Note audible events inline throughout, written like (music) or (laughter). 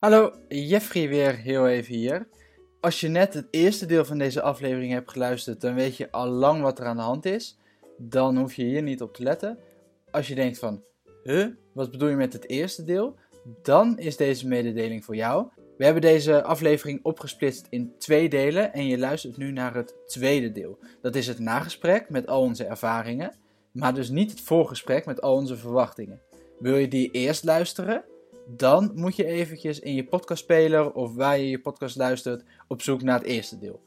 Hallo, Jeffrey weer heel even hier. Als je net het eerste deel van deze aflevering hebt geluisterd, dan weet je al lang wat er aan de hand is. Dan hoef je hier niet op te letten. Als je denkt van, huh, wat bedoel je met het eerste deel? Dan is deze mededeling voor jou. We hebben deze aflevering opgesplitst in twee delen en je luistert nu naar het tweede deel. Dat is het nagesprek met al onze ervaringen, maar dus niet het voorgesprek met al onze verwachtingen. Wil je die eerst luisteren? Dan moet je eventjes in je podcastspeler of waar je je podcast luistert op zoek naar het eerste deel.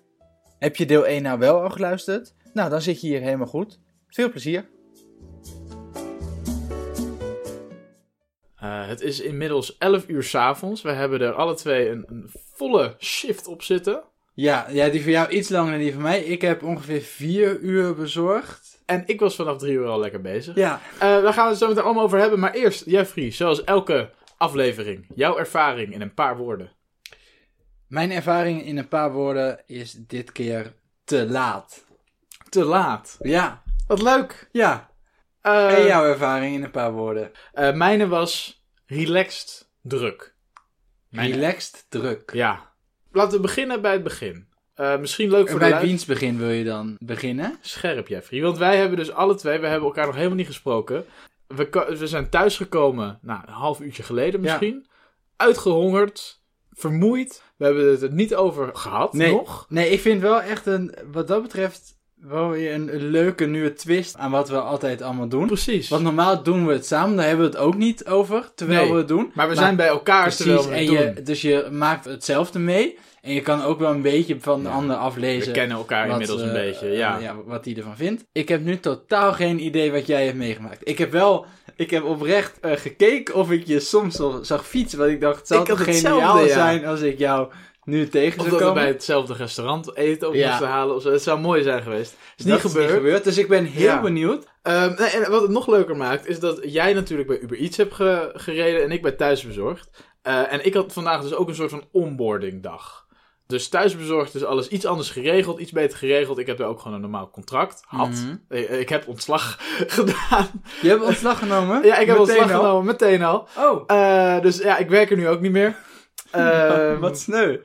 Heb je deel 1 nou wel al geluisterd? Nou, dan zit je hier helemaal goed. Veel plezier! Uh, het is inmiddels 11 uur s'avonds. We hebben er alle twee een, een, volle shift op zitten. Ja, ja, die van jou iets langer dan die van mij. Ik heb ongeveer 4 uur bezorgd. En ik was vanaf 3 uur al lekker bezig. Ja. Uh, daar gaan we het zo meteen allemaal over hebben. Maar eerst, Jeffrey, zoals elke aflevering, jouw ervaring in een paar woorden. Mijn ervaring in een paar woorden is dit keer te laat. Te laat? Ja. Wat leuk. Ja. Uh, en jouw ervaring in een paar woorden? Uh, mijne was relaxed druk. Mijne... Relaxed druk. Ja. Laten we beginnen bij het begin. Uh, misschien leuk voor en de bij wiens begin wil je dan beginnen? Scherp, Jeffrey. Want wij hebben dus alle twee, we hebben elkaar nog helemaal niet gesproken. We, we zijn thuisgekomen, nou, een half uurtje geleden misschien. Ja. Uitgehongerd, vermoeid. We hebben het er niet over gehad nee, nog. Nee, ik vind wel echt een, wat dat betreft, wel weer een, leuke nieuwe twist aan wat we altijd allemaal doen. Precies. Want normaal doen we het samen, daar hebben we het ook niet over, terwijl nee, we het doen. Maar we maar, zijn bij elkaar precies, terwijl we het en doen. Je, dus je maakt hetzelfde mee. En je kan ook wel een beetje van de Ja. ander aflezen. We kennen elkaar wat, inmiddels een eh, beetje, ja. eh, wat hij ervan vindt. Ik heb nu totaal geen idee wat jij hebt meegemaakt. Ik heb wel, ik heb oprecht eh, gekeken of ik je soms al zag fietsen. Want ik dacht, het zou Ik toch geniaal ja. zijn als ik jou nu tegen Of dat we bij hetzelfde restaurant eten op Ja. moesten halen of zo. Het zou mooi zijn geweest. Is niet Dat gebeurd. Dus ik ben heel Ja. benieuwd. Ehm, nee, en wat het nog leuker maakt, is dat jij natuurlijk bij Uber Eats hebt ge- gereden en ik bij Thuisbezorgd. Eh, en ik had vandaag dus ook een soort van onboarding dag. Dus thuisbezorgd is alles iets anders geregeld, iets beter geregeld. Ik heb er ook gewoon een normaal contract. Had. Mhm. Ik, ik heb ontslag (laughs) gedaan. Je hebt ontslag genomen? Ja, ik heb Meteen ontslag al? genomen, meteen al. Oh, Eh, dus ja, ik werk er nu ook niet meer. Ehm, (laughs) wat sneu.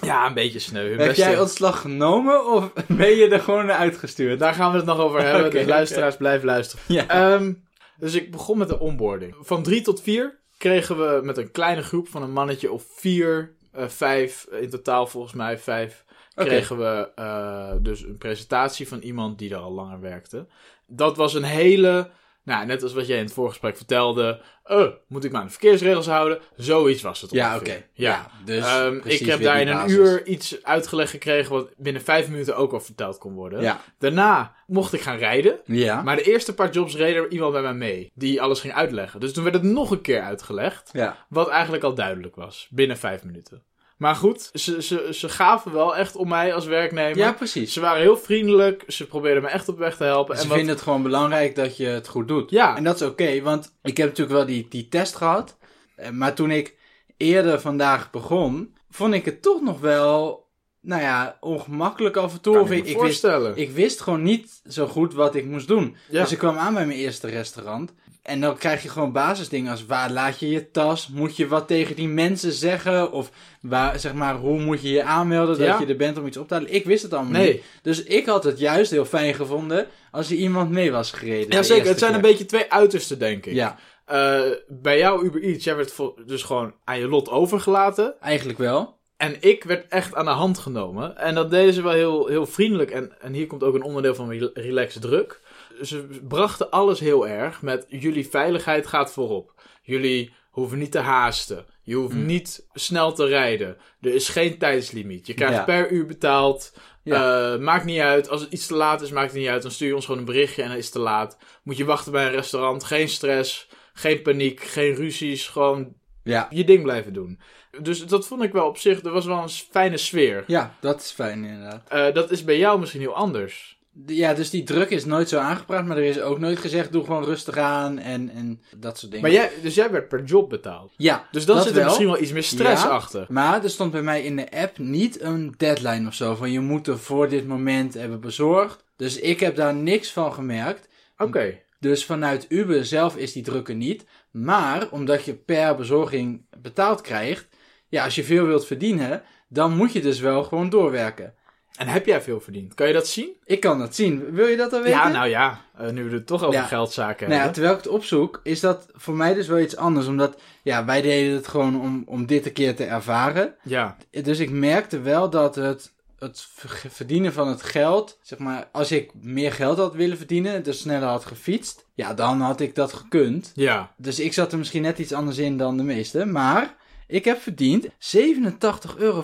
Ja, een beetje sneu. Heb beste- jij ontslag genomen of (laughs) ben je er gewoon naar uitgestuurd? Daar gaan we het nog over hebben. (laughs) Dus luisteraars, blijf luisteren. Ja. Ehm, dus ik begon met de onboarding. Van drie tot vier kregen we met een kleine groep van een mannetje of vier, eh, vijf, in totaal volgens mij vijf, kregen we eh, dus een presentatie van iemand die er al langer werkte. Dat was een hele, nou net als wat jij in het voorgesprek vertelde, eh, moet ik me aan de verkeersregels houden? Zoiets was het Ja, oké. ongeveer. Ja. dus Ehm, ik heb daar in een uur iets uitgelegd gekregen wat binnen vijf minuten ook al verteld kon worden. Ja. Daarna mocht ik gaan rijden. Ja. Maar de eerste paar jobs reed er iemand bij mij mee. Die alles ging uitleggen. Dus toen werd het nog een keer uitgelegd. ja. Wat eigenlijk al duidelijk was. Binnen vijf minuten. Maar goed, ze, ze, ze gaven wel echt om mij als werknemer. ja, precies. Ze waren heel vriendelijk. Ze probeerden me echt op weg te helpen. Ze en wat- vinden het gewoon belangrijk dat je het goed doet. Ja. En dat is oké, want ik heb natuurlijk wel die, die test gehad. Eh, Maar toen ik eerder vandaag begon, vond ik het toch nog wel, nou ja, ongemakkelijk af en toe. kan ik ik, me ik, wist, ik wist gewoon niet zo goed wat ik moest doen. Ja. Dus ik kwam aan bij mijn eerste restaurant. En dan krijg je gewoon basisdingen als waar laat je je tas? Moet je wat tegen die mensen zeggen? Of waar, zeg maar, hoe moet je je aanmelden dat Ja. je er bent om iets op te halen? Ik wist het allemaal Nee. niet. Dus ik had het juist heel fijn gevonden als er iemand mee was gereden. Ja, zeker. Het zijn keer. een beetje twee uitersten, denk ik. Ja, Eh, bij jou Uber Eats, jij werd dus gewoon aan je lot overgelaten. eigenlijk wel. En ik werd echt aan de hand genomen. En dat deden ze wel heel, heel vriendelijk. En, en hier komt ook een onderdeel van re- relaxed druk. Ze brachten alles heel erg met jullie veiligheid gaat voorop. Jullie hoeven niet te haasten. Je hoeft Mm. niet snel te rijden. Er is geen tijdslimiet. Je krijgt Ja. per uur betaald. Ja. Eh, maakt niet uit. Als het iets te laat is, maakt het niet uit. Dan stuur je ons gewoon een berichtje en dan is het te laat. Moet je wachten bij een restaurant. Geen stress. Geen paniek. Geen ruzies. Gewoon Ja. je ding blijven doen. Dus dat vond ik wel op zich, er was wel een fijne sfeer. ja, dat is fijn inderdaad. Eh, dat is bij jou misschien heel anders. Ja, dus die druk is nooit zo aangepraat, maar er is ook nooit gezegd, doe gewoon rustig aan en, en dat soort dingen. Maar jij, dus jij werd per job betaald. ja, Dus dan dat zit er wel. misschien wel iets meer stress Ja. achter. Maar er stond bij mij in de app niet een deadline of zo, van je moet er voor dit moment hebben bezorgd. Dus ik heb daar niks van gemerkt. Oké. Dus vanuit Uber zelf is die druk er niet. Maar omdat je per bezorging betaald krijgt, ja, als je veel wilt verdienen, dan moet je dus wel gewoon doorwerken. En heb jij veel verdiend? Kan je dat zien? Ik kan dat zien. Wil je dat dan weten? Ja, nou ja, eh, nu we het toch over Ja. geldzaken Nou ja, terwijl ik het opzoek, is dat voor mij dus wel iets anders. Omdat, ja, wij deden het gewoon om, om dit een keer te ervaren. Ja, Dus ik merkte wel dat het, het ver- verdienen van het geld, zeg maar, als ik meer geld had willen verdienen, dus sneller had gefietst, ja, dan had ik dat gekund. ja. Dus ik zat er misschien net iets anders in dan de meesten, maar ik heb verdiend 87,75 euro.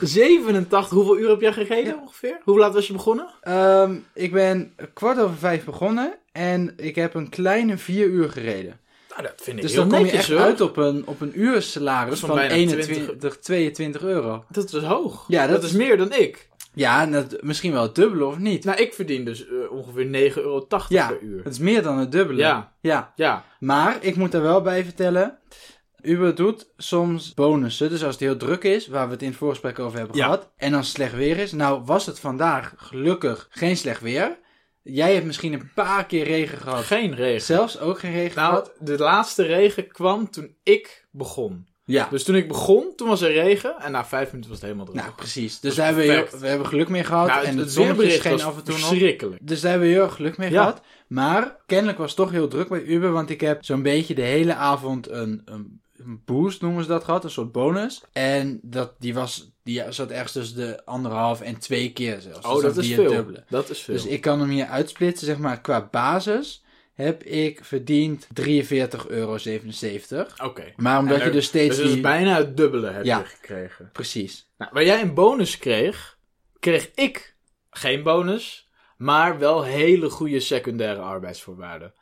87, hoeveel uur heb jij gereden Ja. ongeveer? Hoe laat was je begonnen? Ehm, ik ben kwart over vijf begonnen en ik heb een kleine vier uur gereden. Nou, dat vind ik Dus heel dan kom je echt hoor. uit op een, op een Dat uursalaris is van van bijna 21, 22 euro. Dat is hoog. Ja, dat, dat is meer dan ik. Ja, dat, misschien wel het dubbele of niet. Nou, ik verdien dus eh, ongeveer 9,80 euro Ja, per uur. het is meer dan het dubbele. Ja. ja. Ja, Maar ik moet er wel bij vertellen. Uber doet soms bonussen. Dus als het heel druk is, waar we het in het voorgesprek over hebben Ja. gehad. En als het slecht weer is. Nou was het vandaag gelukkig geen slecht weer. Jij hebt misschien een paar keer regen gehad. geen regen. Zelfs ook geen regen Nou, gehad. de laatste regen kwam toen ik begon. Ja. Dus toen ik begon, toen was er regen. En na vijf minuten was het helemaal droog. Nou, precies. Dus daar hebben we, heel- perfect. we hebben geluk mee gehad. Nou, en het, het zonnetje weerbericht scheen was af en toe nog. verschrikkelijk. Dus daar hebben we heel erg geluk mee Ja. gehad. Maar kennelijk was het toch heel druk bij Uber. Want ik heb zo'n beetje de hele avond een, een, een boost, noemen ze dat, gehad. Een soort bonus. En dat, die, was, die zat ergens tussen de anderhalf en twee keer zelfs. Oh, Dus dat dan is veel. dubbele. Dat is veel. Dus ik kan hem hier uitsplitsen. Zeg maar, qua basis heb ik verdiend 43,77 euro. Oké. Maar omdat je dus steeds Dus die... bijna het dubbele heb Ja. je gekregen. Precies. Nou, waar jij een bonus kreeg, kreeg ik geen bonus, maar wel hele goede secundaire arbeidsvoorwaarden.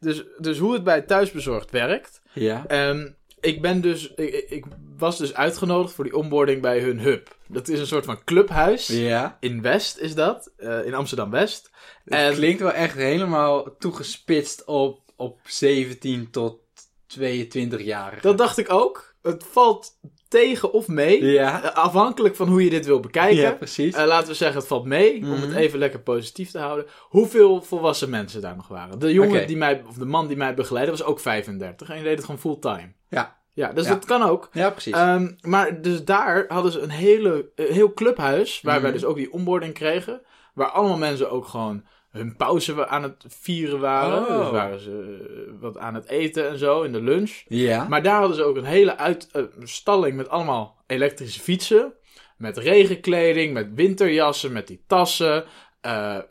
Dus, dus hoe het bij thuisbezorgd werkt. Ja. ehm, ik ben dus, ik, was dus uitgenodigd voor die onboarding bij hun hub. Dat is een soort van clubhuis. Ja. In West is dat, eh, in Amsterdam West. Het klinkt wel echt helemaal toegespitst op, op 17 tot 22 jaar. Dat dacht ik ook. Het valt tegen of mee. Ja. eh, Afhankelijk van hoe je dit wil bekijken. Ja, precies. Eh, laten we zeggen, het valt mee, om het Mhm. even lekker positief te houden. Hoeveel volwassen mensen daar nog waren? De jongen die mij, of de man die mij begeleidde, was ook 35 en die deed het gewoon fulltime. Ja. Ja, dus Ja. dat kan ook. ja, precies. Ehm, maar dus daar hadden ze een hele, een heel clubhuis, waar wij Mhm. dus ook die onboarding kregen. Waar allemaal mensen ook gewoon hun pauze aan het vieren waren. Oh. Dus waren ze eh, wat aan het eten en zo in de lunch. ja. Maar daar hadden ze ook een hele uit, eh, stalling met allemaal elektrische fietsen. Met regenkleding, met winterjassen, met die tassen.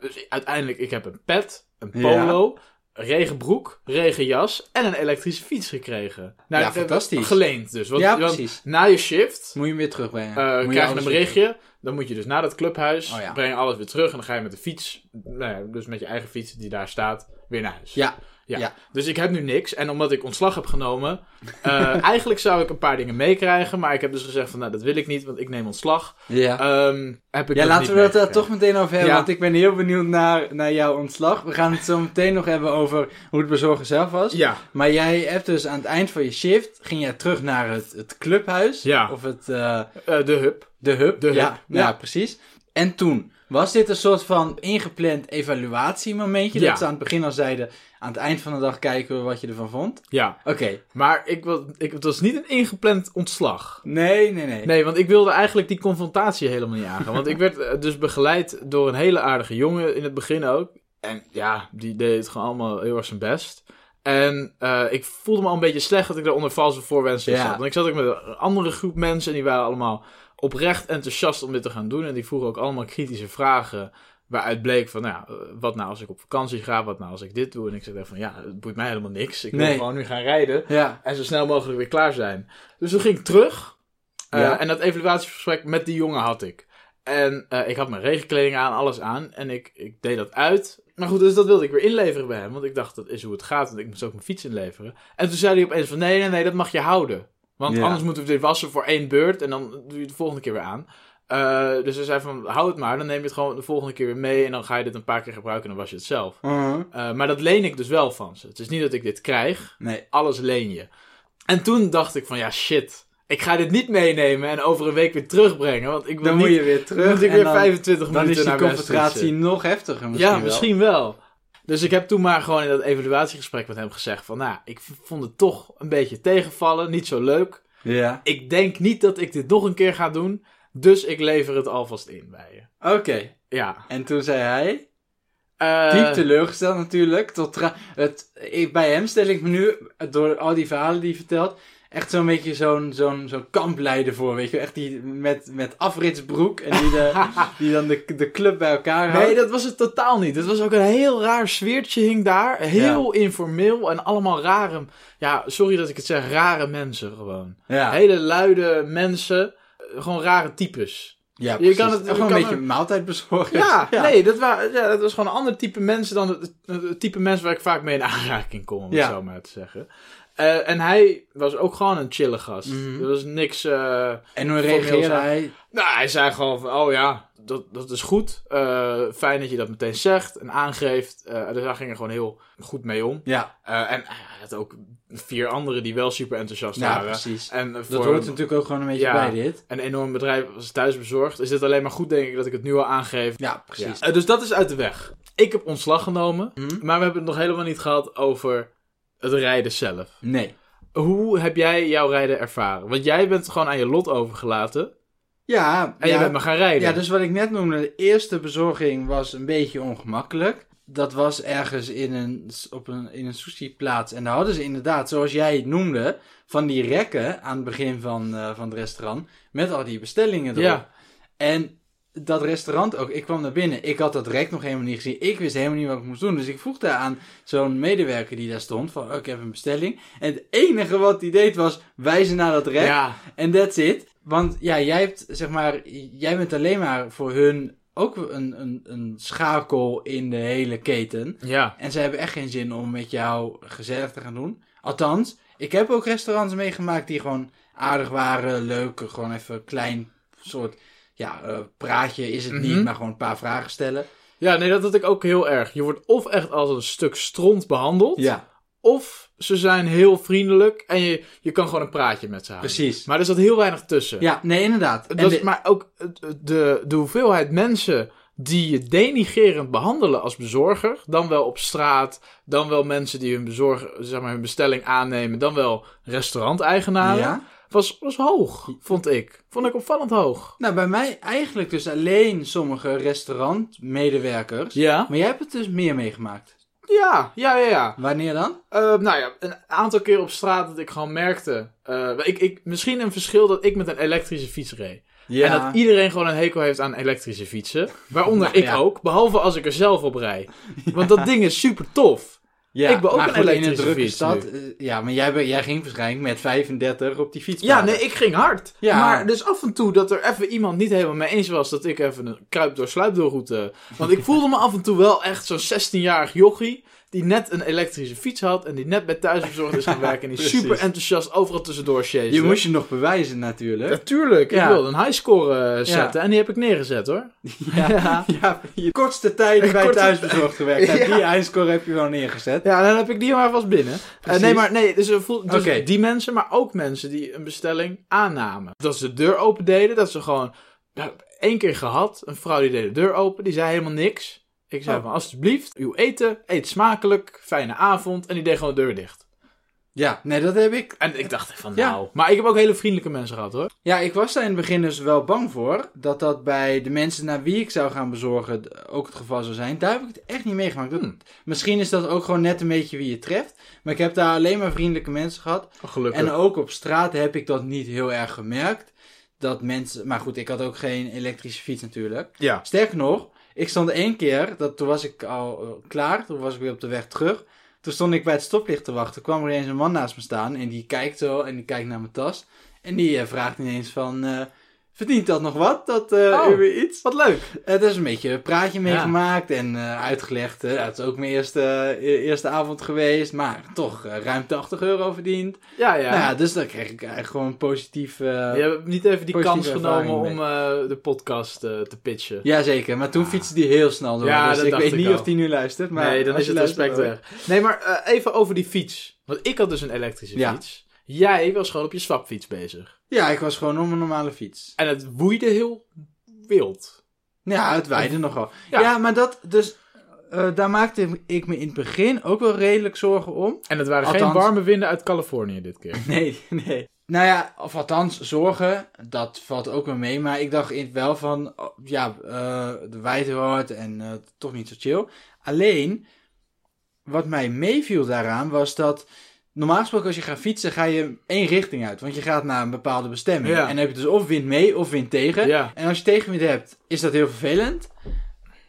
Dus uiteindelijk, ik heb een pet, een Ja. Regenbroek, regenjas en een elektrische fiets gekregen. Nou, Ja, fantastisch. Geleend dus. Want, Ja, precies. na je shift Moet je hem weer terugbrengen. Moet je krijg je een weer berichtje. Dan moet je dus naar dat clubhuis, Oh ja. breng alles weer terug. En dan ga je met de fiets, nou ja, dus met je eigen fiets die daar staat, weer naar huis. Ja. Ja. Ja. Dus ik heb nu niks. En omdat ik ontslag heb genomen, eh, (laughs) eigenlijk zou ik een paar dingen meekrijgen. Maar ik heb dus gezegd van, nou, dat wil ik niet, want ik neem ontslag. Ja. Ehm, heb ik ja, dat laten we het daar meegekregen. toch meteen over hebben, Ja. want ik ben heel benieuwd naar, naar jouw ontslag. We gaan het zo meteen nog hebben over hoe het bezorgen zelf was. Ja, Maar jij hebt dus aan het eind van je shift, ging jij terug naar het, het clubhuis. Ja. Of het, eh, eh, de hub. de hub. De hub, ja. ja. precies. En toen, was dit een soort van ingepland evaluatiemomentje? Ja. Dat ze aan het begin al zeiden, aan het eind van de dag kijken we wat je ervan vond? Ja. Oké. Maar ik, wil, ik, het was niet een ingepland ontslag. Nee, nee, nee. Nee, want ik wilde eigenlijk die confrontatie helemaal niet aangaan. Want ik werd eh, dus begeleid door een hele aardige jongen in het begin ook. En ja, die deed het gewoon allemaal heel erg zijn best. En eh, ik voelde me al een beetje slecht dat ik daar onder valse voorwensen Ja. zat. Want ik zat ook met een andere groep mensen en die waren allemaal oprecht enthousiast om dit te gaan doen. En die vroegen ook allemaal kritische vragen. Waaruit bleek van, nou, ja, eh, wat nou als ik op vakantie ga? Wat nou als ik dit doe? En ik zei van, ja, het boeit mij helemaal niks. Ik wil Nee. gewoon nu gaan rijden. Ja. En zo snel mogelijk weer klaar zijn. Dus toen ging ik terug. Eh. En dat evaluatiegesprek met die jongen had ik. En eh, ik had mijn regenkleding aan, alles aan. En ik, ik deed dat uit. Maar goed, dus dat wilde ik weer inleveren bij hem. Want ik dacht, dat is hoe het gaat. Want ik moest ook mijn fiets inleveren. En toen zei hij opeens van, nee, nee, nee, dat mag je houden. Want Ja. anders moeten we dit wassen voor één beurt. En dan doe je het de volgende keer weer aan. Eh, dus hij zei van, hou het maar. Dan neem je het gewoon de volgende keer weer mee. En dan ga je dit een paar keer gebruiken en dan was je het zelf. Mhm. Eh, maar dat leen ik dus wel van ze. Het is niet dat ik dit krijg Nee. alles leen je. En toen dacht ik van ja, shit. Ik ga dit niet meenemen en over een week weer terugbrengen. Want ik wil Dan niet, moet je weer terug. moet ik weer dan, 25 dan is minuten die naar West confrontatie fietsen. nog heftiger misschien Ja, wel. misschien wel. Dus ik heb toen maar gewoon in dat evaluatiegesprek met hem gezegd van... Nou, ik vond het toch een beetje tegenvallen. Niet zo leuk. Ja. Ik denk niet dat ik dit nog een keer ga doen. Dus ik lever het alvast in bij je. Oké. Ja. En toen zei hij... Eh, Diep teleurgesteld natuurlijk. Tot het, ik, bij hem stel ik me nu, door al die verhalen die hij vertelt, echt zo'n beetje zo'n zo'n zo'n kampleider voor. Weet je, echt die met, met afritsbroek en die, de, (laughs) die dan de, de club bij elkaar houdt. Nee, dat was het totaal niet. Het was ook een heel raar sfeertje hing daar. Heel informeel en allemaal rare... Ja, sorry dat ik het zeg, rare mensen gewoon. ja, Hele luide mensen. eh, Gewoon rare types. ja je precies. kan het- gewoon een beetje maaltijd bezorgen. (laughs) Ja, nee, dat, wa- ja, dat was gewoon een ander type mensen dan het, het type mensen waar ik vaak mee in aanraking kom, om Ja. het zo maar te zeggen. Eh, en hij was ook gewoon een chille gast. Mhm. Er was niks... eh, En hoe reageerde hij? Nou, hij zei gewoon van, oh ja, dat, dat is goed. Eh, fijn dat je dat meteen zegt en aangeeft. Dus daar ging er gewoon heel goed mee om. Ja, en hij had ook vier anderen die wel super enthousiast ja waren. precies. En Dat hoort natuurlijk ook gewoon een beetje Ja. bij dit. een enorm bedrijf als thuisbezorgd is dit alleen maar goed, denk ik, dat ik het nu al aangeef. Ja, precies. Ja. Dus dat is uit de weg. Ik heb ontslag genomen, Hm? maar we hebben het nog helemaal niet gehad over het rijden zelf. Nee. Hoe heb jij jouw rijden ervaren? Want jij bent gewoon aan je lot overgelaten Ja, en ja, je bent maar gaan rijden. Ja, dus wat ik net noemde, de eerste bezorging was een beetje ongemakkelijk. Dat was ergens in een, op een, in een sushi-plaats. En daar hadden ze inderdaad, zoals jij het noemde, van die rekken aan het begin van, eh, van het restaurant. Met al die bestellingen erop. Ja. En dat restaurant ook, ik kwam naar binnen. Ik had dat rek nog helemaal niet gezien. Ik wist helemaal niet wat ik moest doen. Dus ik vroeg daar aan zo'n medewerker die daar stond: van, oh, ik heb een bestelling. En het enige wat hij deed was wijzen naar dat rek. Ja, En that's it. Want ja, jij hebt, zeg maar, jij bent alleen maar voor hun ook een, een, een schakel in de hele keten. ja. En ze hebben echt geen zin om met jou gezellig te gaan doen. Althans, ik heb ook restaurants meegemaakt die gewoon aardig waren, leuk, gewoon even klein soort, ja, eh, praatje is het Mhm. niet, maar gewoon een paar vragen stellen. Ja, nee, dat had ik ook heel erg. Je wordt of echt als een stuk stront behandeld, Ja, of ze zijn heel vriendelijk en je, je kan gewoon een praatje met ze houden. precies. Maar er zat heel weinig tussen. Ja, nee, inderdaad. En Dat is, de- maar ook de, de hoeveelheid mensen die je denigerend behandelen als bezorger, dan wel op straat, dan wel mensen die hun, bezorger, zeg maar, hun bestelling aannemen, dan wel restauranteigenaren, ja? Was, was hoog, vond ik. Vond ik opvallend hoog. Nou, bij mij eigenlijk dus alleen sommige restaurantmedewerkers. Ja? Maar jij hebt het dus meer meegemaakt. Ja, ja, ja, ja. Wanneer dan? Eh, nou ja, een aantal keer op straat dat ik gewoon merkte. eh, ik, ik, misschien een verschil dat ik met een elektrische fiets reed. Ja. En dat iedereen gewoon een hekel heeft aan elektrische fietsen. Waaronder (laughs) Nou ik ja. ook. Behalve als ik er zelf op rij. Want dat (laughs) ding is super tof. Ja, ik ben ook maar een in een drukke stad. ja, maar jij, ben- jij ging waarschijnlijk met 35 op die fiets. Ja, nee, ik ging hard. Ja. Maar dus af en toe dat er even iemand niet helemaal mee eens was dat ik even een kruip door sluipdoorroute. Want ik voelde me af en toe wel echt zo'n 16-jarig jochie. Die net een elektrische fiets had en die net bij thuisbezorgd is gaan (laughs) werken. En die super enthousiast overal tussendoor chase. Je moest je nog bewijzen natuurlijk. Natuurlijk, ik Ja. wilde een highscore eh, zetten en die heb ik neergezet hoor. (laughs) Ja, ja. je kortste tijd (laughs) bij Kortste- thuisbezorgd gewerkt. Ja. Die eindscore heb je gewoon neergezet. Ja, dan heb ik die maar vast binnen. Eh, nee, maar nee, dus, voel- dus Oké. die mensen, maar ook mensen die een bestelling aannamen. Dat ze de deur open deden, dat ze gewoon... Nou, één keer gehad, een vrouw die deed de deur open, die zei helemaal niks. Ik zei Oh. van, alsjeblieft, uw eten, eet smakelijk, fijne avond. En die deed gewoon de deur dicht. Ja, nee, dat heb ik. En ik dacht van, Ja. nou... Maar ik heb ook hele vriendelijke mensen gehad, hoor. Ja, ik was daar in het begin dus wel bang voor. Dat dat bij de mensen naar wie ik zou gaan bezorgen ook het geval zou zijn. Daar heb ik het echt niet meegemaakt. Dat- Hmm. Misschien is dat ook gewoon net een beetje wie je treft. Maar ik heb daar alleen maar vriendelijke mensen gehad. Oh, gelukkig. En ook op straat heb ik dat niet heel erg gemerkt. Dat mensen. Maar goed, ik had ook geen elektrische fiets natuurlijk. ja. Sterker nog, ik stond één keer. Dat, toen was ik al eh, klaar. Toen was ik weer op de weg terug. Toen stond ik bij het stoplicht te wachten. kwam er ineens een man naast me staan. En die kijkt zo. En die kijkt naar mijn tas. En die eh, vraagt ineens van. Eh, Verdient dat nog wat? Dat eh Oh. Uber Eats? Wat leuk. Het is een beetje een praatje meegemaakt en eh, uitgelegd. eh, het is ook mijn eerste, eh, eerste avond geweest, maar toch eh, ruim 80 euro verdiend. Ja, ja. Nou ja, dus dan kreeg ik eigenlijk gewoon positief. eh Je hebt niet even die kans genomen om eh, de podcast eh, te pitchen. Jazeker, maar toen Ah. fietste die heel snel door. Ja, dus ik weet ik niet al. of die nu luistert. Maar nee, dan is het respect weg. Nee, maar eh, even over die fiets. Want ik had dus een elektrische Ja. fiets. Jij was gewoon op je swapfiets bezig. Ja, ik was gewoon op een normale fiets. En het woeide heel wild. Ja, het waaide nogal. Ja. Ja, maar dat, dus eh, daar maakte ik me in het begin ook wel redelijk zorgen om. En het waren geen warme winden uit Californië dit keer. (laughs) Nee, nee. Nou ja, of althans, zorgen, dat valt ook wel mee. Maar ik dacht in- wel van, oh, ja, eh, de wijdhoord en eh, toch niet zo chill. Alleen, wat mij meeviel daaraan was dat... Normaal gesproken als je gaat fietsen, ga je één richting uit. Want je gaat naar een bepaalde bestemming. Ja. En dan heb je dus of wind mee of wind tegen. Ja. En als je tegenwind hebt, is dat heel vervelend.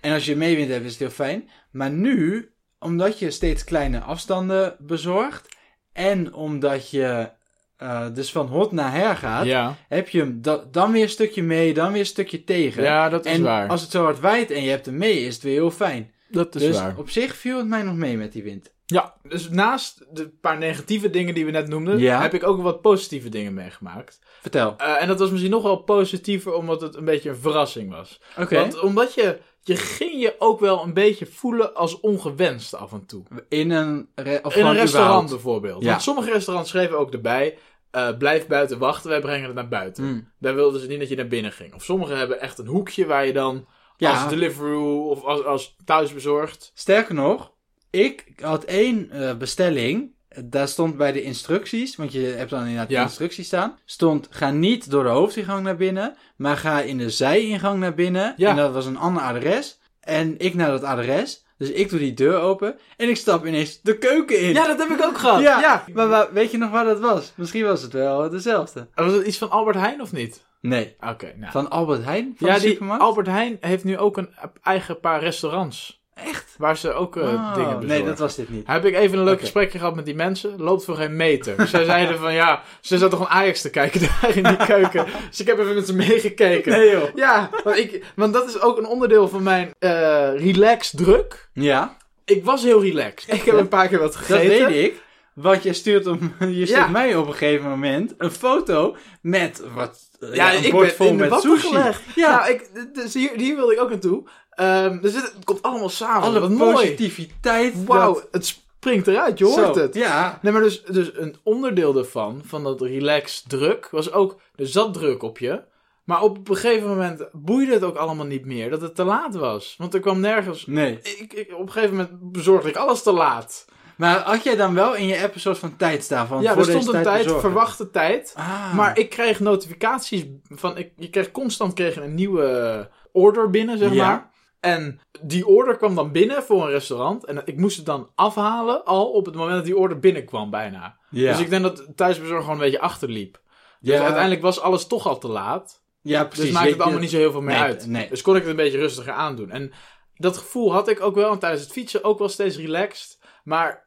En als je meewind hebt, is het heel fijn. Maar nu, omdat je steeds kleine afstanden bezorgt... en omdat je eh, dus van hot naar her gaat... Ja, heb je hem da- dan weer een stukje mee, dan weer een stukje tegen. ja dat is en waar. als het zo hard waait en je hebt hem mee, is het weer heel fijn. Dat is dus waar. op zich viel het mij nog mee met die wind. Ja, dus naast de paar negatieve dingen die we net noemden, Ja. heb ik ook wat positieve dingen meegemaakt. Vertel. Eh, en dat was misschien nog wel positiever, omdat het een beetje een verrassing was. Oké. Want omdat je, je ging je ook wel een beetje voelen als ongewenst af en toe. In een, re- of In een restaurant überhaupt? bijvoorbeeld. Ja. Want sommige restaurants schreven ook erbij, eh, blijf buiten wachten, wij brengen het naar buiten. Hmm. Daar wilden ze niet dat je naar binnen ging. Of sommigen hebben echt een hoekje waar je dan Ja. als Deliveroo of als, als thuisbezorgd... Sterker nog, ik had één eh, bestelling. Daar stond bij de instructies, want je hebt dan inderdaad Ja. de instructies staan. Stond, ga niet door de hoofdingang naar binnen, maar ga in de zijingang naar binnen. Ja. En dat was een ander adres. En ik naar dat adres. Dus ik doe die deur open en ik stap ineens de keuken in. Ja, dat heb ik ook gehad. Ja, ja. Maar, waar- weet je nog waar dat was? Misschien was het wel dezelfde. Was het iets van Albert Heijn of niet? Nee. Oké, nou. Van Albert Heijn? Van ja, de die supermarkt? Albert Heijn heeft nu ook een eigen paar restaurants. Echt? Waar ze ook eh, Oh, dingen bezorgen. nee, dat was dit niet. Heb ik even een leuk gesprekje gehad met die mensen. Loopt voor geen meter. Zij (laughs) zeiden van ja, ze zaten gewoon Ajax te kijken (laughs) daar in die keuken. Dus ik heb even met ze meegekeken. Nee joh. Ja, want, ik, want dat is ook een onderdeel van mijn eh relax druk. Ja, Ik was heel relaxed. Ik heb een paar keer wat dat gegeten. weet ik. Want je stuurt, om, (laughs) je stuurt Ja. mij op een gegeven moment een foto met wat, eh, Ja, een ik bord vol in met sushi. gelegd. Ja, Nou, ik, dus hier, hier wilde ik ook naartoe. Ehm dus het, komt allemaal samen. alle wat positiviteit. Wauw, dat- het springt eruit. Je hoort Zo, het. Ja, Nee, maar dus, dus een onderdeel daarvan, van dat relax druk, was ook, er zat druk op je. Maar op een gegeven moment boeide het ook allemaal niet meer, dat het te laat was. Want er kwam nergens... nee. Ik, ik, op een gegeven moment bezorgde ik alles te laat. Maar had jij dan wel in je app een soort van tijd staan van ja, voor er stond een tijd, bezorgen? verwachte tijd. Ah. Maar ik kreeg notificaties van, ik, je kreeg constant kreeg een nieuwe order binnen, zeg Ja. maar. En die order kwam dan binnen voor een restaurant. En ik moest het dan afhalen al op het moment dat die order binnenkwam bijna. ja. Dus ik denk dat thuisbezorg gewoon een beetje achterliep. Dus ja, uiteindelijk was alles toch al te laat. ja, precies. Dus maakt Je- het allemaal niet zo heel veel meer Nee, uit. nee. Dus kon ik het een beetje rustiger aandoen. En dat gevoel had ik ook wel. En tijdens het fietsen ook wel steeds relaxed. Maar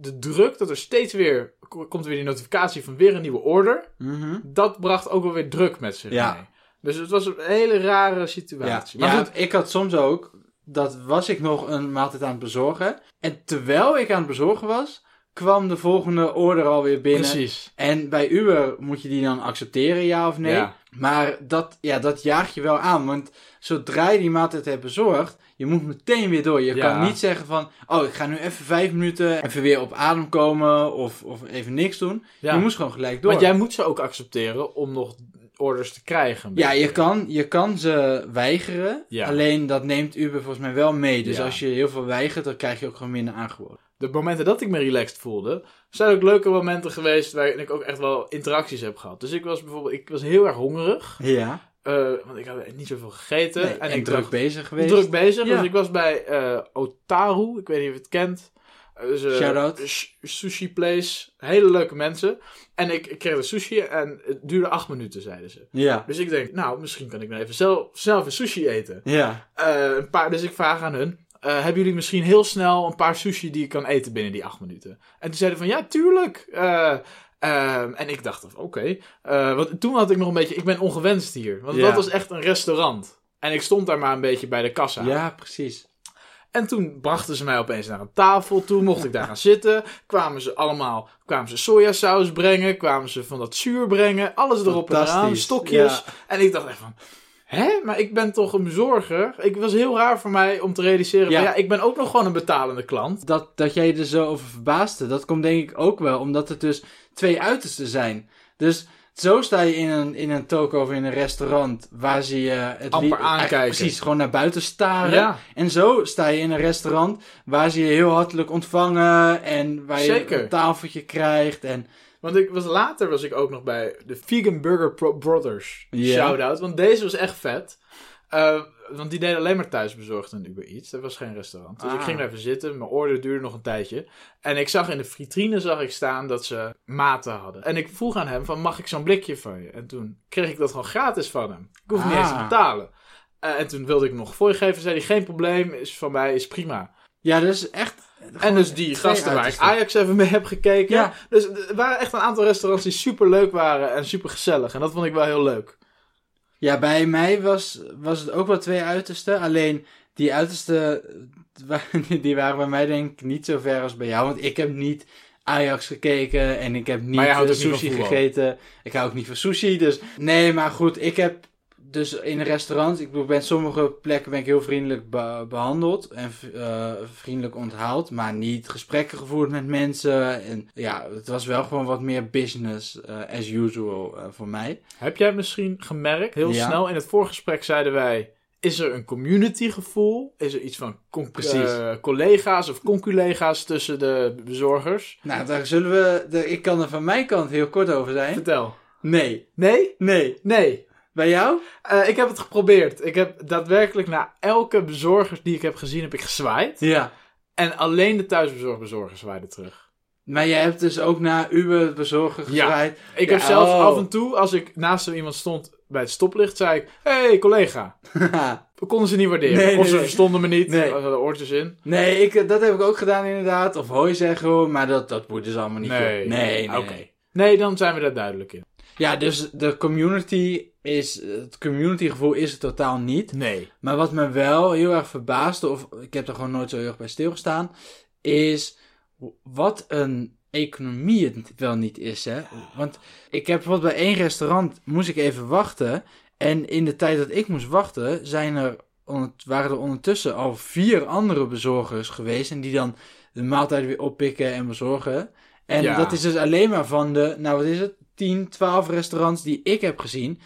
de druk dat er steeds weer... Komt er weer die notificatie van weer een nieuwe order. Mhm. Dat bracht ook wel weer druk met zich Ja. mee. Dus het was een hele rare situatie. ja Maar goed, ik had soms ook, dat was ik nog een maaltijd aan het bezorgen. En terwijl ik aan het bezorgen was, kwam de volgende order alweer binnen. precies. En bij Uber moet je die dan accepteren, ja of nee. Ja. Maar dat, ja, dat jaagt je wel aan. Want zodra je die maaltijd hebt bezorgd, je moet meteen weer door. Je Ja. kan niet zeggen van, oh, ik ga nu even vijf minuten even weer op adem komen of, of even niks doen. Ja. Je moest gewoon gelijk door. Want jij moet ze ook accepteren om nog orders te krijgen. Ja, je kan, je kan ze weigeren. Ja. Alleen dat neemt Uber volgens mij wel mee. Dus als je heel veel weigert, dan krijg je ook gewoon minder aangeboden. De momenten dat ik me relaxed voelde, zijn ook leuke momenten geweest waarin ik ook echt wel interacties heb gehad. Dus ik was bijvoorbeeld, ik was heel erg hongerig, Ja. Eh, want ik had niet zoveel gegeten. Nee, en, en ik druk dacht, bezig geweest. druk bezig. Ja. Dus ik was bij eh, Otaru, ik weet niet of je het kent. Eh, Dus, eh, Shout-out. sh- Sushi place, hele leuke mensen. En ik, ik kreeg de sushi en het duurde acht minuten, zeiden ze. Ja. Dus ik denk, nou, misschien kan ik nou even zelf, zelf een sushi eten. Ja. Een paar, dus ik vraag aan hun. hebben jullie misschien heel snel een paar sushi die ik kan eten binnen die acht minuten? En toen zeiden van ja, tuurlijk. Eh, ehm, en ik dacht, oké. Eh, want toen had ik nog een beetje, ik ben ongewenst hier. Want Ja. dat was echt een restaurant. En ik stond daar maar een beetje bij de kassa. Ja, precies. En toen brachten ze mij opeens naar een tafel toe. Mocht ik daar gaan zitten. Kwamen ze allemaal, kwamen ze sojasaus brengen. Kwamen ze van dat zuur brengen. Alles erop en eraan. Stokjes. Ja. En ik dacht echt van... Hè? Maar ik ben toch een bezorger? Ik was heel raar voor mij om te realiseren... Ja. ja, ik ben ook nog gewoon een betalende klant. Dat, dat jij je er zo over verbaasde, dat komt denk ik ook wel omdat het dus twee uitersten zijn. Dus zo sta je in een, in een toko of in een restaurant waar ze je het Amper aankijken. Precies, gewoon naar buiten staren. Ja. En zo sta je in een restaurant waar ze je heel hartelijk ontvangen en waar je Zeker. een tafeltje krijgt. En Want ik was, later was ik ook nog bij de Vegan Burger Pro- Brothers. Shout-out. Want deze was echt vet. Eh, want die deden alleen maar thuisbezorgd en Uber Eats. Dat was geen restaurant. Dus ik Ah. ging daar even zitten. Mijn order duurde nog een tijdje. En ik zag in de vitrine zag ik staan dat ze maten hadden. En ik vroeg aan hem van, mag ik zo'n blikje van je? En toen kreeg ik dat gewoon gratis van hem. Ik hoef niet Ah. eens te betalen. Eh, en toen wilde ik nog voor je geven. Zei hij, geen probleem, is van mij, is prima. Ja, dus echt... En dus die gasten waar ik. Ajax even mee heb gekeken. Ja. Dus er waren echt een aantal restaurants die super leuk waren en super gezellig. En dat vond ik wel heel leuk. Ja, bij mij was, was het ook wel twee uitersten. Alleen die uitersten, (laughs) die waren bij mij denk ik niet zo ver als bij jou. Want ik heb niet Ajax gekeken en ik heb niet eh, niet sushi gegeten. Ik hou ook niet van sushi, dus... Nee, maar goed, ik heb dus in een restaurant... Ik bedoel, bij sommige plekken ben ik heel vriendelijk be- behandeld en eh, vriendelijk onthaald. Maar niet gesprekken gevoerd met mensen. En ja, het was wel gewoon wat meer business eh, as usual eh, voor mij. Heb jij misschien gemerkt, heel Ja. snel in het voorgesprek zeiden wij... Is er een community gevoel? Is er iets van collega's of conculega's tussen de bezorgers? Nou, daar zullen we... de- ik kan er van mijn kant heel kort over zijn. Vertel. Nee. Nee? Nee. Nee. Bij jou? Eh, ik heb het geprobeerd. Ik heb daadwerkelijk naar elke bezorger die ik heb gezien, heb ik gezwaaid. Ja. En alleen de thuisbezorgbezorgers zwaaiden terug. Maar jij hebt dus ook naar Uber bezorger Ja. gezwaaid. Ik Ja, heb zelfs oh. af en toe, als ik naast zo iemand stond bij het stoplicht, zei ik... hey, collega. (laughs) We konden ze niet waarderen. Nee, of ze nee. verstonden me niet. Nee. Hadden oortjes in. nee, ik, dat heb ik ook gedaan inderdaad. Of hoi zeggen hoor, maar dat, dat moet dus allemaal niet. Nee. nee, nee. Oké. nee. Nee, dan zijn we daar duidelijk in. Ja, dus de community is... Het communitygevoel is het totaal niet. Nee. Maar wat me wel heel erg verbaasde, of ik heb er gewoon nooit zo heel erg bij stilgestaan, is wat een economie het wel niet is, hè. Want ik heb bijvoorbeeld bij één restaurant, moest ik even wachten. En in de tijd dat ik moest wachten, zijn er, waren er ondertussen al vier andere bezorgers geweest. En die dan de maaltijd weer oppikken en bezorgen. En Ja. dat is dus alleen maar van de, nou wat is het, 10, 12 restaurants die ik heb gezien.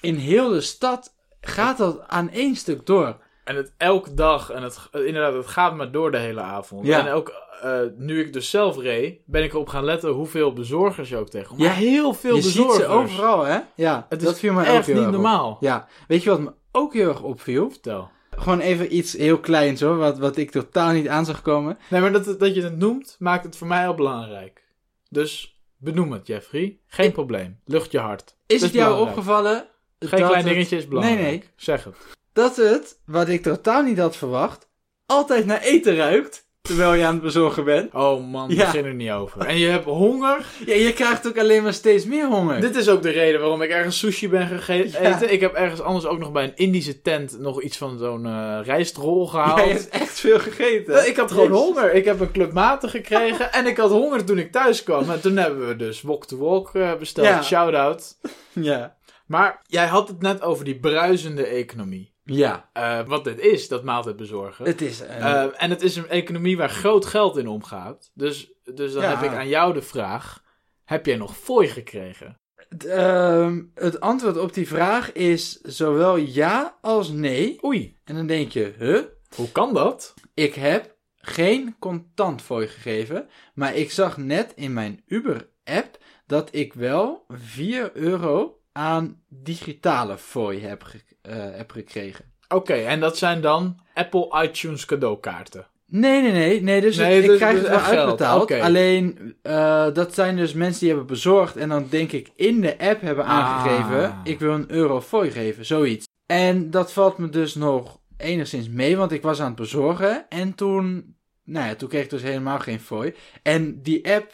In heel de stad gaat dat aan één stuk door. En het elke dag, en het, inderdaad, het gaat maar door de hele avond. Ja. En ook eh, nu ik dus zelf reed, ben ik erop gaan letten hoeveel bezorgers je ook tegenkomt. Ja, heel veel je ziet bezorgers. ze overal, hè? Ja, Het dat is viel me echt heel niet op. normaal. Ja, weet je wat me ook heel erg opviel? Vertel. Gewoon even iets heel kleins hoor, wat, wat ik totaal niet aan zag komen. Nee, maar dat, dat je het noemt, maakt het voor mij heel belangrijk. Dus benoem het, Jeffrey. Geen Ik- probleem. Lucht je hart. Is het jou belangrijk. opgevallen? Geen klein het- dingetje is belangrijk. Nee, nee. Zeg het. Dat het, wat ik totaal niet had verwacht, altijd naar eten ruikt. Terwijl je aan het bezorgen bent. Oh man, Ja. begin er niet over. En je hebt honger. Ja, je krijgt ook alleen maar steeds meer honger. Dit is ook de reden waarom ik ergens sushi ben gegeten. Ja. Ik heb ergens anders ook nog bij een Indische tent nog iets van zo'n eh rijstrol gehaald. Jij hebt echt veel gegeten. Ik had gewoon Jezus. honger. Ik heb een club maten gekregen. (laughs) en ik had honger toen ik thuis kwam. En toen hebben we dus Walk to Walk eh, besteld. Ja. Shout-out. Ja. Maar jij had het net over die bruisende economie. Ja, Eh, wat dit is, dat maaltijd bezorgen. het is... een- Eh, en het is een economie waar groot geld in omgaat. Dus, dus dan Ja. heb ik aan jou de vraag. Heb jij nog fooi gekregen? het, ehm, het antwoord op die vraag is zowel ja als nee. Oei, En dan denk je, huh? hoe kan dat? Ik heb geen contant fooi gegeven, maar ik zag net in mijn Uber-app dat ik wel 4 euro aan digitale fooi heb, ge- eh, heb gekregen. Oké, en dat zijn dan Apple iTunes cadeaukaarten. Nee, nee, nee. nee dus Nee, het- ik dus- krijg dus het wel uitbetaald. Oké. Alleen, eh, dat zijn dus mensen die hebben bezorgd en dan denk ik in de app hebben Ah. aangegeven, ik wil een euro fooi geven, zoiets. En dat valt me dus nog enigszins mee, want ik was aan het bezorgen en toen, nou ja, toen kreeg ik dus helemaal geen fooi. En die app,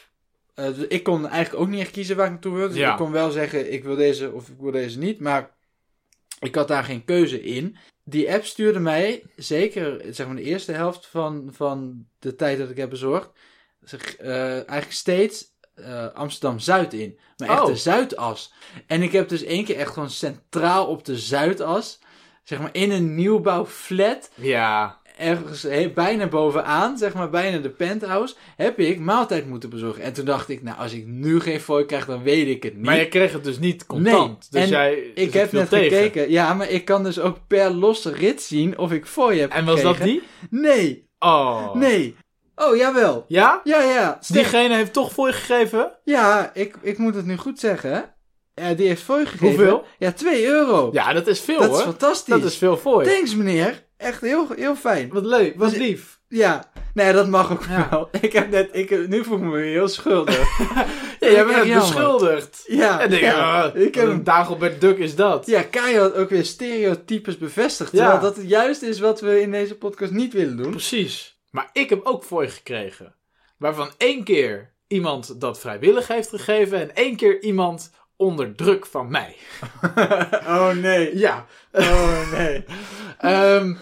eh, ik kon eigenlijk ook niet echt kiezen waar ik naartoe wilde. Dus Ja. ik kon wel zeggen, ik wil deze of ik wil deze niet, maar ik had daar geen keuze in. Die app stuurde mij, zeker zeg maar de eerste helft van, van de tijd dat ik heb bezorgd, zeg, eh, eigenlijk steeds eh, Amsterdam-Zuid in. Maar echt Oh. de Zuidas. En ik heb dus één keer echt gewoon centraal op de Zuidas, zeg maar in een nieuwbouwflat, Ja, ergens he- bijna bovenaan, zeg maar bijna de penthouse, heb ik maaltijd moeten bezorgen. En toen dacht ik, nou als ik nu geen fooi krijg, dan weet ik het niet. maar je kreeg het dus niet contant. Nee, Dus en jij, dus ik heb net tegen. gekeken, ja, maar ik kan dus ook per losse rit zien of ik fooi heb En was dat die? Nee, Oh. nee. Oh, jawel. Ja? Ja, ja. Diegene heeft toch je gegeven? Ja, ik, ik moet het nu goed zeggen. Ja, die heeft je gegeven. Hoeveel? Ja, 2 euro. Ja, dat is veel dat hoor. is fantastisch. dat is veel je. Thanks, meneer. Echt heel, heel fijn. Wat leuk, wat Dus- lief. Ja, nee, dat mag ook Ja. wel. Ik heb net, ik, nu voel ik me weer heel schuldig. (laughs) Ja, jij bent beschuldigd. Ja, En denk, ja. ah, ik heb een Dagobert Duck is dat. ja, keihard ook weer stereotypes bevestigd. Ja. Terwijl dat het juist is wat we in deze podcast niet willen doen. Precies. Maar ik heb ook voor je gekregen. Waarvan één keer iemand dat vrijwillig heeft gegeven en één keer iemand onder druk van mij. (laughs) oh nee. Ja. Oh nee. (laughs) Ehm,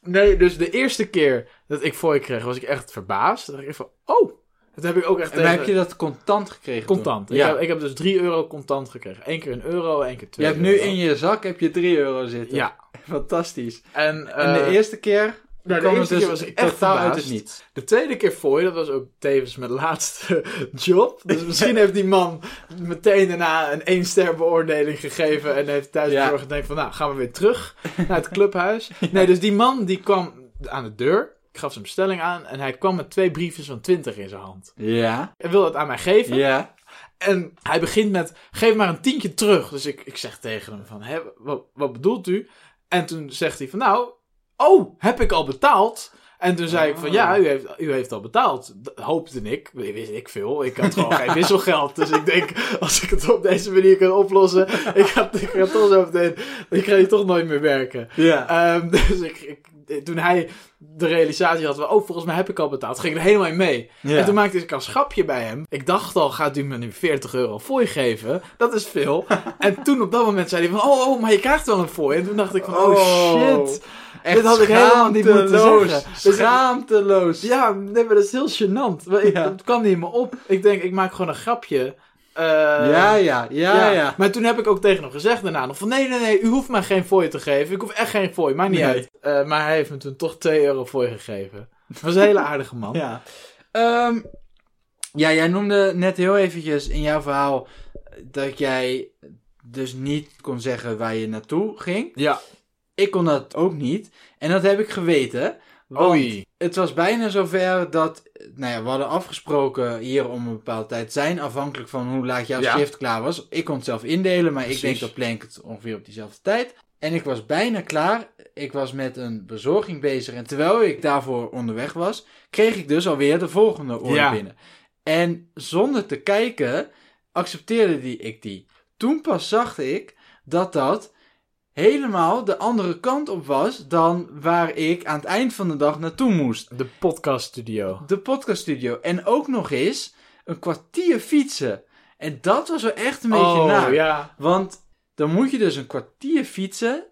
nee, dus de eerste keer dat ik voor je kreeg, was ik echt verbaasd. Toen dacht ik van, oh. Dat heb ik ook echt En tegen- heb je dat contant gekregen? toen? Contant. Ik, Ja. heb, ik heb dus 3 euro contant gekregen. Eén keer een euro, één keer Je twee hebt nu in je zak heb je 3 euro zitten. Ja. (laughs) Fantastisch. En, en de eh, eerste keer nou, de eerste keer dus was ik echt totaal uit het niets. De tweede keer voor je, dat was ook tevens mijn laatste (laughs) job. Dus misschien (laughs) heeft die man meteen daarna een één ster beoordeling gegeven en heeft thuis Ja. en denkt van nou gaan we weer terug naar het clubhuis. (laughs) Nee, dus die man die kwam aan de deur, ik gaf zijn bestelling aan en hij kwam met twee briefjes van 20 in zijn hand. Ja. Hij wilde het aan mij geven Ja. en hij begint met geef maar een tientje terug. Dus ik, ik zeg tegen hem van hè, wat, wat bedoelt u? En toen zegt hij van nou, oh, heb ik al betaald? En toen zei ik van ja, u heeft, u heeft al betaald. Hoopte ik. Wist ik veel. Ik had gewoon (laughs) geen wisselgeld. Dus ik denk, als ik het op deze manier kan oplossen. Ik ga, ik ga toch zo meteen. Ik ga hier toch nooit meer werken. Ja. Ehm, (laughs) dus ik, ik, toen hij de realisatie had van, oh, volgens mij heb ik al betaald, ging ik er helemaal in mee. Ja. En toen maakte ik een schapje bij hem. Ik dacht al, gaat u me nu 40 euro fooi geven? Dat is veel. (laughs) en toen op dat moment zei hij van, oh, oh, maar je krijgt wel een fooi. En toen dacht ik van, oh, shit. Echt Dit had ik helemaal niet moeten zeggen. Dus Schaamteloos. Ja, nee, maar dat is heel gênant. Maar ik, Ja. Het kwam niet in me op. Ik denk, ik maak gewoon een grapje. Eh, ja, ja, ja, ja. Maar toen heb ik ook tegen hem gezegd daarna nog van... Nee, nee, nee, u hoeft mij geen fooi te geven. Ik hoef echt geen fooi, maakt niet Nee. uit. Eh, maar hij heeft me toen toch 2 euro fooi gegeven. Dat was een hele aardige man. Ja. Ehm, ja, jij noemde net heel eventjes in jouw verhaal dat jij dus niet kon zeggen waar je naartoe ging. Ja. Ik kon dat ook niet. En dat heb ik geweten. Want Oei. het was bijna zover dat, nou ja, we hadden afgesproken hier om een bepaalde tijd zijn, afhankelijk van hoe laat jouw Ja. shift klaar was. Ik kon het zelf indelen, maar Precies. ik denk dat Plank het ongeveer op diezelfde tijd. En ik was bijna klaar. Ik was met een bezorging bezig. En terwijl ik daarvoor onderweg was, kreeg ik dus alweer de volgende Ja. binnen. En zonder te kijken, accepteerde die, ik die. Toen pas zag ik dat dat helemaal de andere kant op was dan waar ik aan het eind van de dag naartoe moest. De podcaststudio. De podcaststudio. En ook nog eens een kwartier fietsen. En dat was wel echt een beetje oh, naar. ja. Want dan moet je dus een kwartier fietsen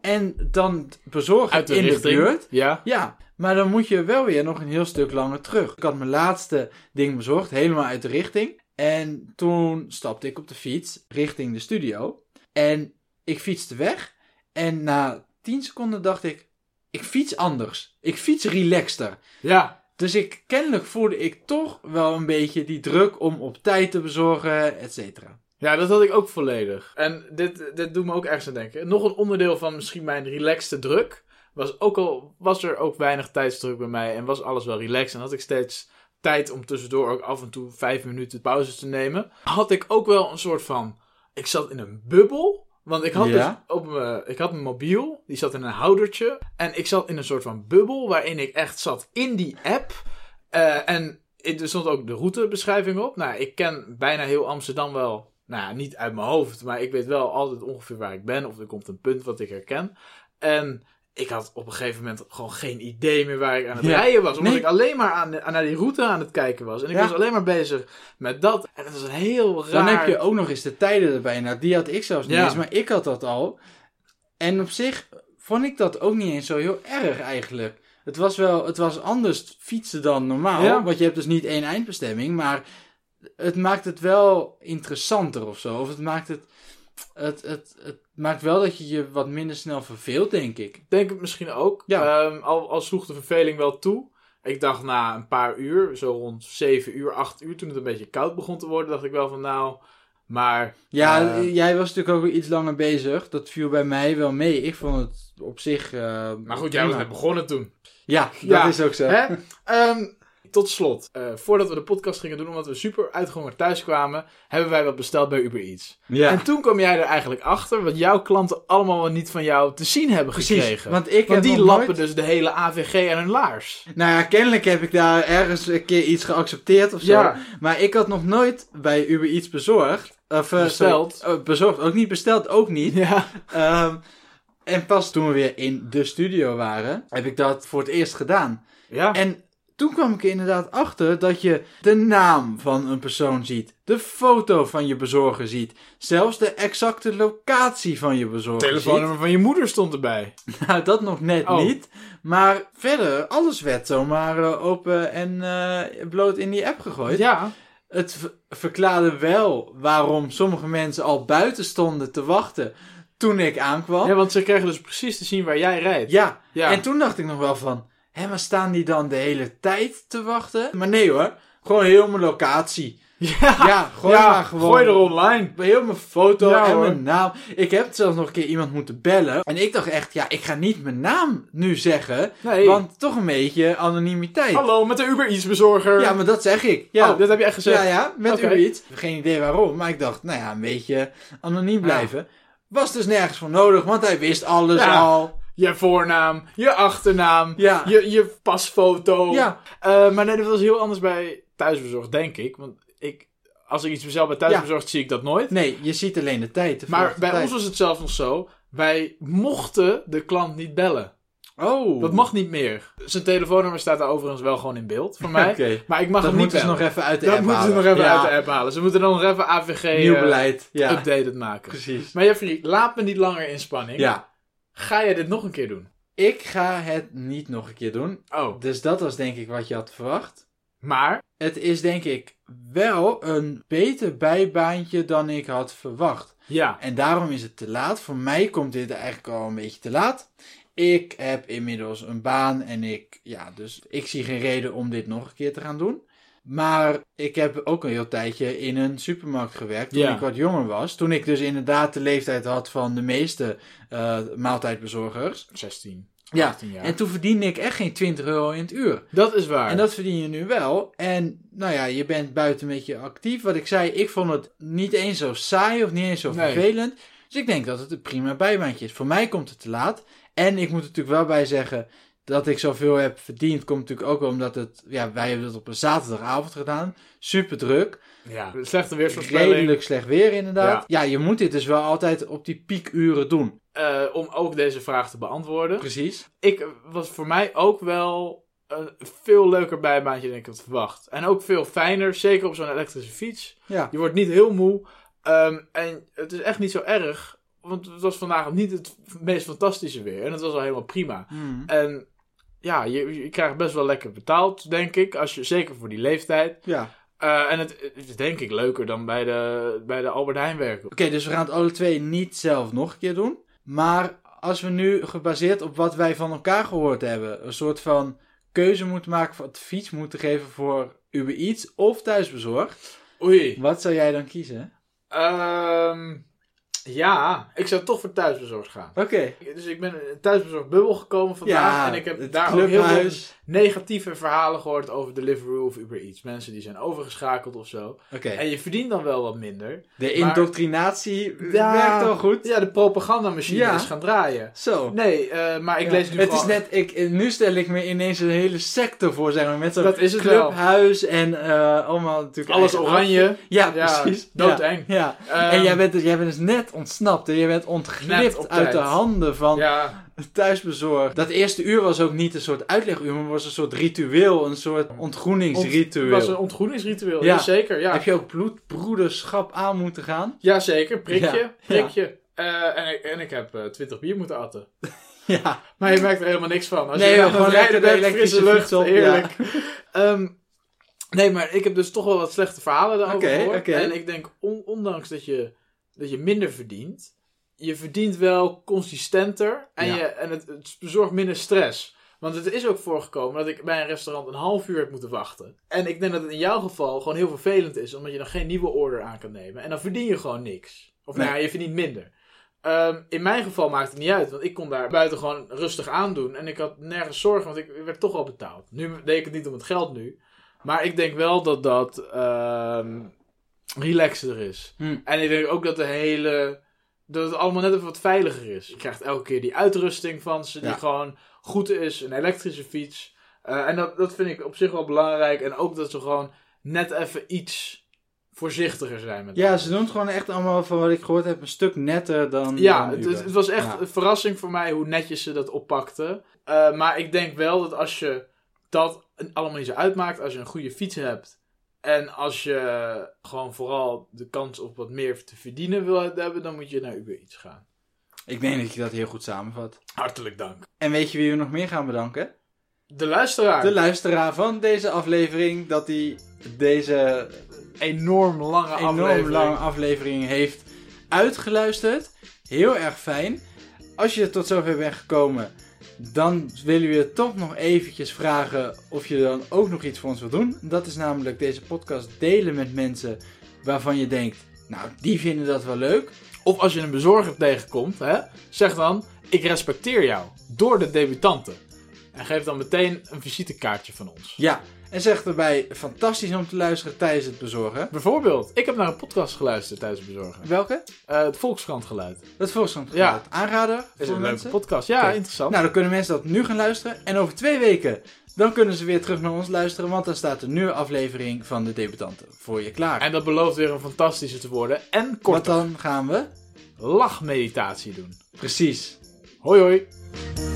en dan bezorgen Uit de in richting. de buurt. Ja. Ja, maar dan moet je wel weer nog een heel stuk langer terug. Ik had mijn laatste ding bezorgd, helemaal uit de richting. En toen stapte ik op de fiets richting de studio. En ik fietste weg. En na 10 seconden dacht ik, ik fiets anders. Ik fiets relaxter. Ja. Dus ik, kennelijk voelde ik toch wel een beetje die druk om op tijd te bezorgen, et cetera. Ja, dat had ik ook volledig. En dit, dit doet me ook ergens aan denken. Nog een onderdeel van misschien mijn relaxte druk. Was, ook al, was er ook weinig tijdsdruk bij mij en was alles wel relaxed. En had ik steeds tijd om tussendoor ook af en toe vijf minuten pauze te nemen. Had ik ook wel een soort van... Ik zat in een bubbel. Want ik had, Ja? dus op mijn, ik had mijn mobiel. Die zat in een houdertje. En ik zat in een soort van bubbel waarin ik echt zat in die app. Eh, en er stond ook de routebeschrijving op. Nou, ik ken bijna heel Amsterdam wel. Nou, ja, niet uit mijn hoofd, maar ik weet wel altijd ongeveer waar ik ben. Of er komt een punt wat ik herken. En ik had op een gegeven moment gewoon geen idee meer waar ik aan het Ja. rijden was. Omdat Nee. ik alleen maar aan, aan naar die route aan het kijken was. En ik Ja. was alleen maar bezig met dat. En dat was een heel raar... Dan heb je ook nog eens de tijden erbij. Nou, die had ik zelfs niet Ja. eens, maar ik had dat al. En op zich vond ik dat ook niet eens zo heel erg eigenlijk. Het was wel, het was anders fietsen dan normaal. Want je hebt dus niet één eindbestemming, maar het maakt het wel interessanter of zo. Of het maakt het, het, het, het maakt wel dat je je wat minder snel verveelt, denk ik. Denk het misschien ook. Ja. Ehm, al, al sloeg de verveling wel toe. Ik dacht na een paar uur, zo rond 7 uur, 8 uur, toen het een beetje koud begon te worden, dacht ik wel van nou, maar... Ja, eh, jij was natuurlijk ook iets langer bezig. Dat viel bij mij wel mee. Ik vond het op zich. eh, maar goed, jij was net begonnen toen. Ja, dat Ja. is ook zo. Hè? (laughs) Ehm, tot slot, eh, voordat we de podcast gingen doen, omdat we super uitgehongerd thuis kwamen, hebben wij wat besteld bij Uber Eats. Ja. En toen kwam jij er eigenlijk achter wat jouw klanten allemaal wel niet van jou te zien hebben Precies, gekregen. want ik Want heb die lappen nooit- dus de hele AVG en hun laars. Nou ja, kennelijk heb ik daar ergens een keer iets geaccepteerd of zo. Ja. Maar ik had nog nooit bij Uber iets bezorgd. Of, eh, Besteld. sorry, oh, bezorgd, ook niet besteld, ook niet. Ja. Ehm, en pas toen we weer in de studio waren, heb ik dat voor het eerst gedaan. Ja. En toen kwam ik er inderdaad achter dat je de naam van een persoon ziet, de foto van je bezorger ziet, zelfs de exacte locatie van je bezorger ziet. telefoonnummer van je moeder stond erbij. (laughs) Nou, dat nog net Oh. niet. Maar verder, alles werd zomaar eh, open en eh, bloot in die app gegooid. Ja. Het verklaarde wel waarom sommige mensen al buiten stonden te wachten toen ik aankwam. ja, want ze kregen dus precies te zien waar jij rijdt. Ja, Ja. en toen dacht ik nog wel van... Hé, maar staan die dan de hele tijd te wachten? Maar nee hoor, gewoon heel mijn locatie. (laughs) Ja. Ja, gooi Ja, maar gewoon. Gooi er online. Heel mijn foto Ja, en hoor. mijn naam. Ik heb zelfs nog een keer iemand moeten bellen. En ik dacht echt, ja, ik ga niet mijn naam nu zeggen. Nee. Want toch een beetje anonimiteit. Hallo, met de Uber Eats bezorger. Ja, maar dat zeg ik. Ja, Oh, dat heb je echt gezegd. ja, ja, met. Uber Eats. Geen idee waarom, maar ik dacht, nou ja, een beetje anoniem blijven. Was dus nergens voor nodig, want hij wist alles Ja. al. Je voornaam, je achternaam, Ja. je, je pasfoto. Ja, Eh, maar nee, dat was heel anders bij thuisbezorgd, denk ik. Want ik, als ik iets bestel bij thuisbezorgd, zie ik dat nooit. nee, je ziet alleen de tijd. de maar bij tijd. ons was het zelfs nog zo. Wij mochten de klant niet bellen. Oh. Dat mag niet meer. Zijn telefoonnummer staat daar overigens wel gewoon in beeld voor mij. (laughs) Oké. Maar ik mag Dat hem niet moeten ze bellen. nog even uit de dat app moeten ze halen. nog even Ja, uit de app halen. Ze moeten dan nog even AVG Nieuw eh, beleid. Ja, updated maken. precies. Maar Jeffrey, laat me niet langer in spanning. Ja, Ga je dit nog een keer doen? ik ga het niet nog een keer doen. Oh. Dus dat was denk ik wat je had verwacht. Maar, Het is denk ik wel een beter bijbaantje dan ik had verwacht. ja. En daarom is het te laat. Voor mij komt dit eigenlijk al een beetje te laat. Ik heb inmiddels een baan en ik, ja, dus ik zie geen reden om dit nog een keer te gaan doen. Maar ik heb ook een heel tijdje in een supermarkt gewerkt toen Ja. ik wat jonger was. Toen ik dus inderdaad de leeftijd had van de meeste eh, maaltijdbezorgers. 16. Ja, 18 jaar. en toen verdiende ik echt geen 20 euro in het uur. Dat is waar. En dat verdien je nu wel. En nou ja, je bent buiten een beetje actief. Wat ik zei, ik vond het niet eens zo saai of niet eens zo Nee. vervelend. Dus ik denk dat het een prima bijbaantje is. Voor mij komt het te laat. En ik moet er natuurlijk wel bij zeggen dat ik zoveel heb verdiend. Komt natuurlijk ook omdat het, ja, wij hebben het op een zaterdagavond gedaan. Super druk. Ja. Slechte weersvoorspelling. Redelijk slecht weer inderdaad. Ja. je moet dit dus wel altijd op die piekuren doen. Eh, om ook deze vraag te beantwoorden. Precies. Ik eh, was voor mij ook wel een veel leuker bijbaantje dan ik had verwacht. En ook veel fijner, zeker op zo'n elektrische fiets. Ja. Je wordt niet heel moe. Ehm, en het is echt niet zo erg. Want het was vandaag niet het meest fantastische weer. En het was al helemaal prima. Hmm. En ja, je, je krijgt best wel lekker betaald, denk ik. Als je, zeker voor die leeftijd. Ja. Eh, en het, het is denk ik leuker dan bij de, bij de Albert Heijn werken. Oké, dus we gaan het alle twee niet zelf nog een keer doen. Maar als we nu gebaseerd op wat wij van elkaar gehoord hebben, een soort van keuze moeten maken, of advies moeten geven voor Uber Eats of thuisbezorgd, Oei. wat zou jij dan kiezen? Ehm, ja, ik zou toch voor thuisbezorgd gaan. Oké. Dus ik ben een thuisbezorgd bubbel gekomen vandaag. Ja, en ik heb daar ook heel veel. Negatieve verhalen gehoord over Deliveroo of Uber Eats. Mensen die zijn overgeschakeld of zo. En je verdient dan wel wat minder. De indoctrinatie Ja. werkt al goed. Ja, de propagandamachine Ja. is gaan draaien. Zo. Nee, eh, maar ik Ja. lees nu het is net, ik, nu stel ik me ineens een hele secte voor, zeg maar, met zo'n Dat is het wel. clubhuis en eh, allemaal natuurlijk Alles oranje. Ja, precies. doodeng. Ja. ja. Ehm, en jij bent, dus, jij bent dus net ontsnapt. En je bent ontglipt uit de handen van Ja, thuisbezorgd. Dat eerste uur was ook niet een soort uitleguur, maar was een soort ritueel. Een soort ontgroeningsritueel. het was een ontgroeningsritueel. Ja. Zeker, ja. Heb je ook bloedbroederschap aan moeten gaan? Jazeker, prikje, Ja, prikje. Eh, en, ik, en ik heb eh 20 bier moeten atten. (laughs) Ja. Maar je merkt er helemaal niks van. Als Nee, je gewoon rijden lekker bent, frisse elektrische lucht, op, heerlijk. (laughs) Ehm, nee, maar ik heb dus toch wel wat slechte verhalen daarover Oké, gehoord. En ik denk, on- ondanks dat je, dat je minder verdient, je verdient wel consistenter en, Ja. je, en het, het bezorgt minder stress. Want het is ook voorgekomen dat ik bij een restaurant een half uur heb moeten wachten. En ik denk dat het in jouw geval gewoon heel vervelend is, omdat je dan geen nieuwe order aan kan nemen. En dan verdien je gewoon niks. Of nou Nee. ja, je verdient minder. Ehm, in mijn geval maakt het niet uit, want ik kon daar buiten gewoon rustig aandoen. En ik had nergens zorgen, want ik werd toch al betaald. Nu deed ik het niet om het geld nu. Maar ik denk wel dat dat ehm relaxeder is. Hm. En ik denk ook dat de hele... Dat het allemaal net even wat veiliger is. Je krijgt elke keer die uitrusting van ze, die Ja. gewoon goed is. Een elektrische fiets. Eh, en dat, dat vind ik op zich wel belangrijk. En ook dat ze gewoon net even iets voorzichtiger zijn met Ja, ze doen het gewoon echt allemaal, van wat ik gehoord heb, een stuk netter dan. Ja, dan het, het was echt Ja. een verrassing voor mij hoe netjes ze dat oppakten. Eh, maar ik denk wel dat als je dat allemaal niet zo uitmaakt, als je een goede fiets hebt en als je gewoon vooral de kans op wat meer te verdienen wil hebben, dan moet je naar Uber Eats gaan. Ik denk dat je dat heel goed samenvat. Hartelijk dank. En weet je wie we nog meer gaan bedanken? De luisteraar. De luisteraar van deze aflevering, dat hij deze enorm lange enorm aflevering. lange aflevering heeft uitgeluisterd. Heel erg fijn. Als je tot zover bent gekomen, dan willen we je toch nog eventjes vragen of je dan ook nog iets voor ons wilt doen. Dat is namelijk deze podcast delen met mensen waarvan je denkt, nou, die vinden dat wel leuk. Of als je een bezorger tegenkomt, hè, zeg dan: Ik respecteer jou door de debutanten. En geef dan meteen een visitekaartje van ons. Ja, en zeg erbij, fantastisch om te luisteren tijdens het bezorgen. Bijvoorbeeld, ik heb naar een podcast geluisterd tijdens het bezorgen. Welke? Eh, het Volkskrant geluid. Volkskrant Ja. Aanrader Is voor een leuke podcast. Ja, interessant. Nou, dan kunnen mensen dat nu gaan luisteren. En over twee weken, dan kunnen ze weer terug naar ons luisteren. Want dan staat een nieuwe aflevering van de debutanten voor je klaar. En dat belooft weer een fantastische te worden. En Wat korte dan gaan we? lachmeditatie doen. Precies. Hoi hoi.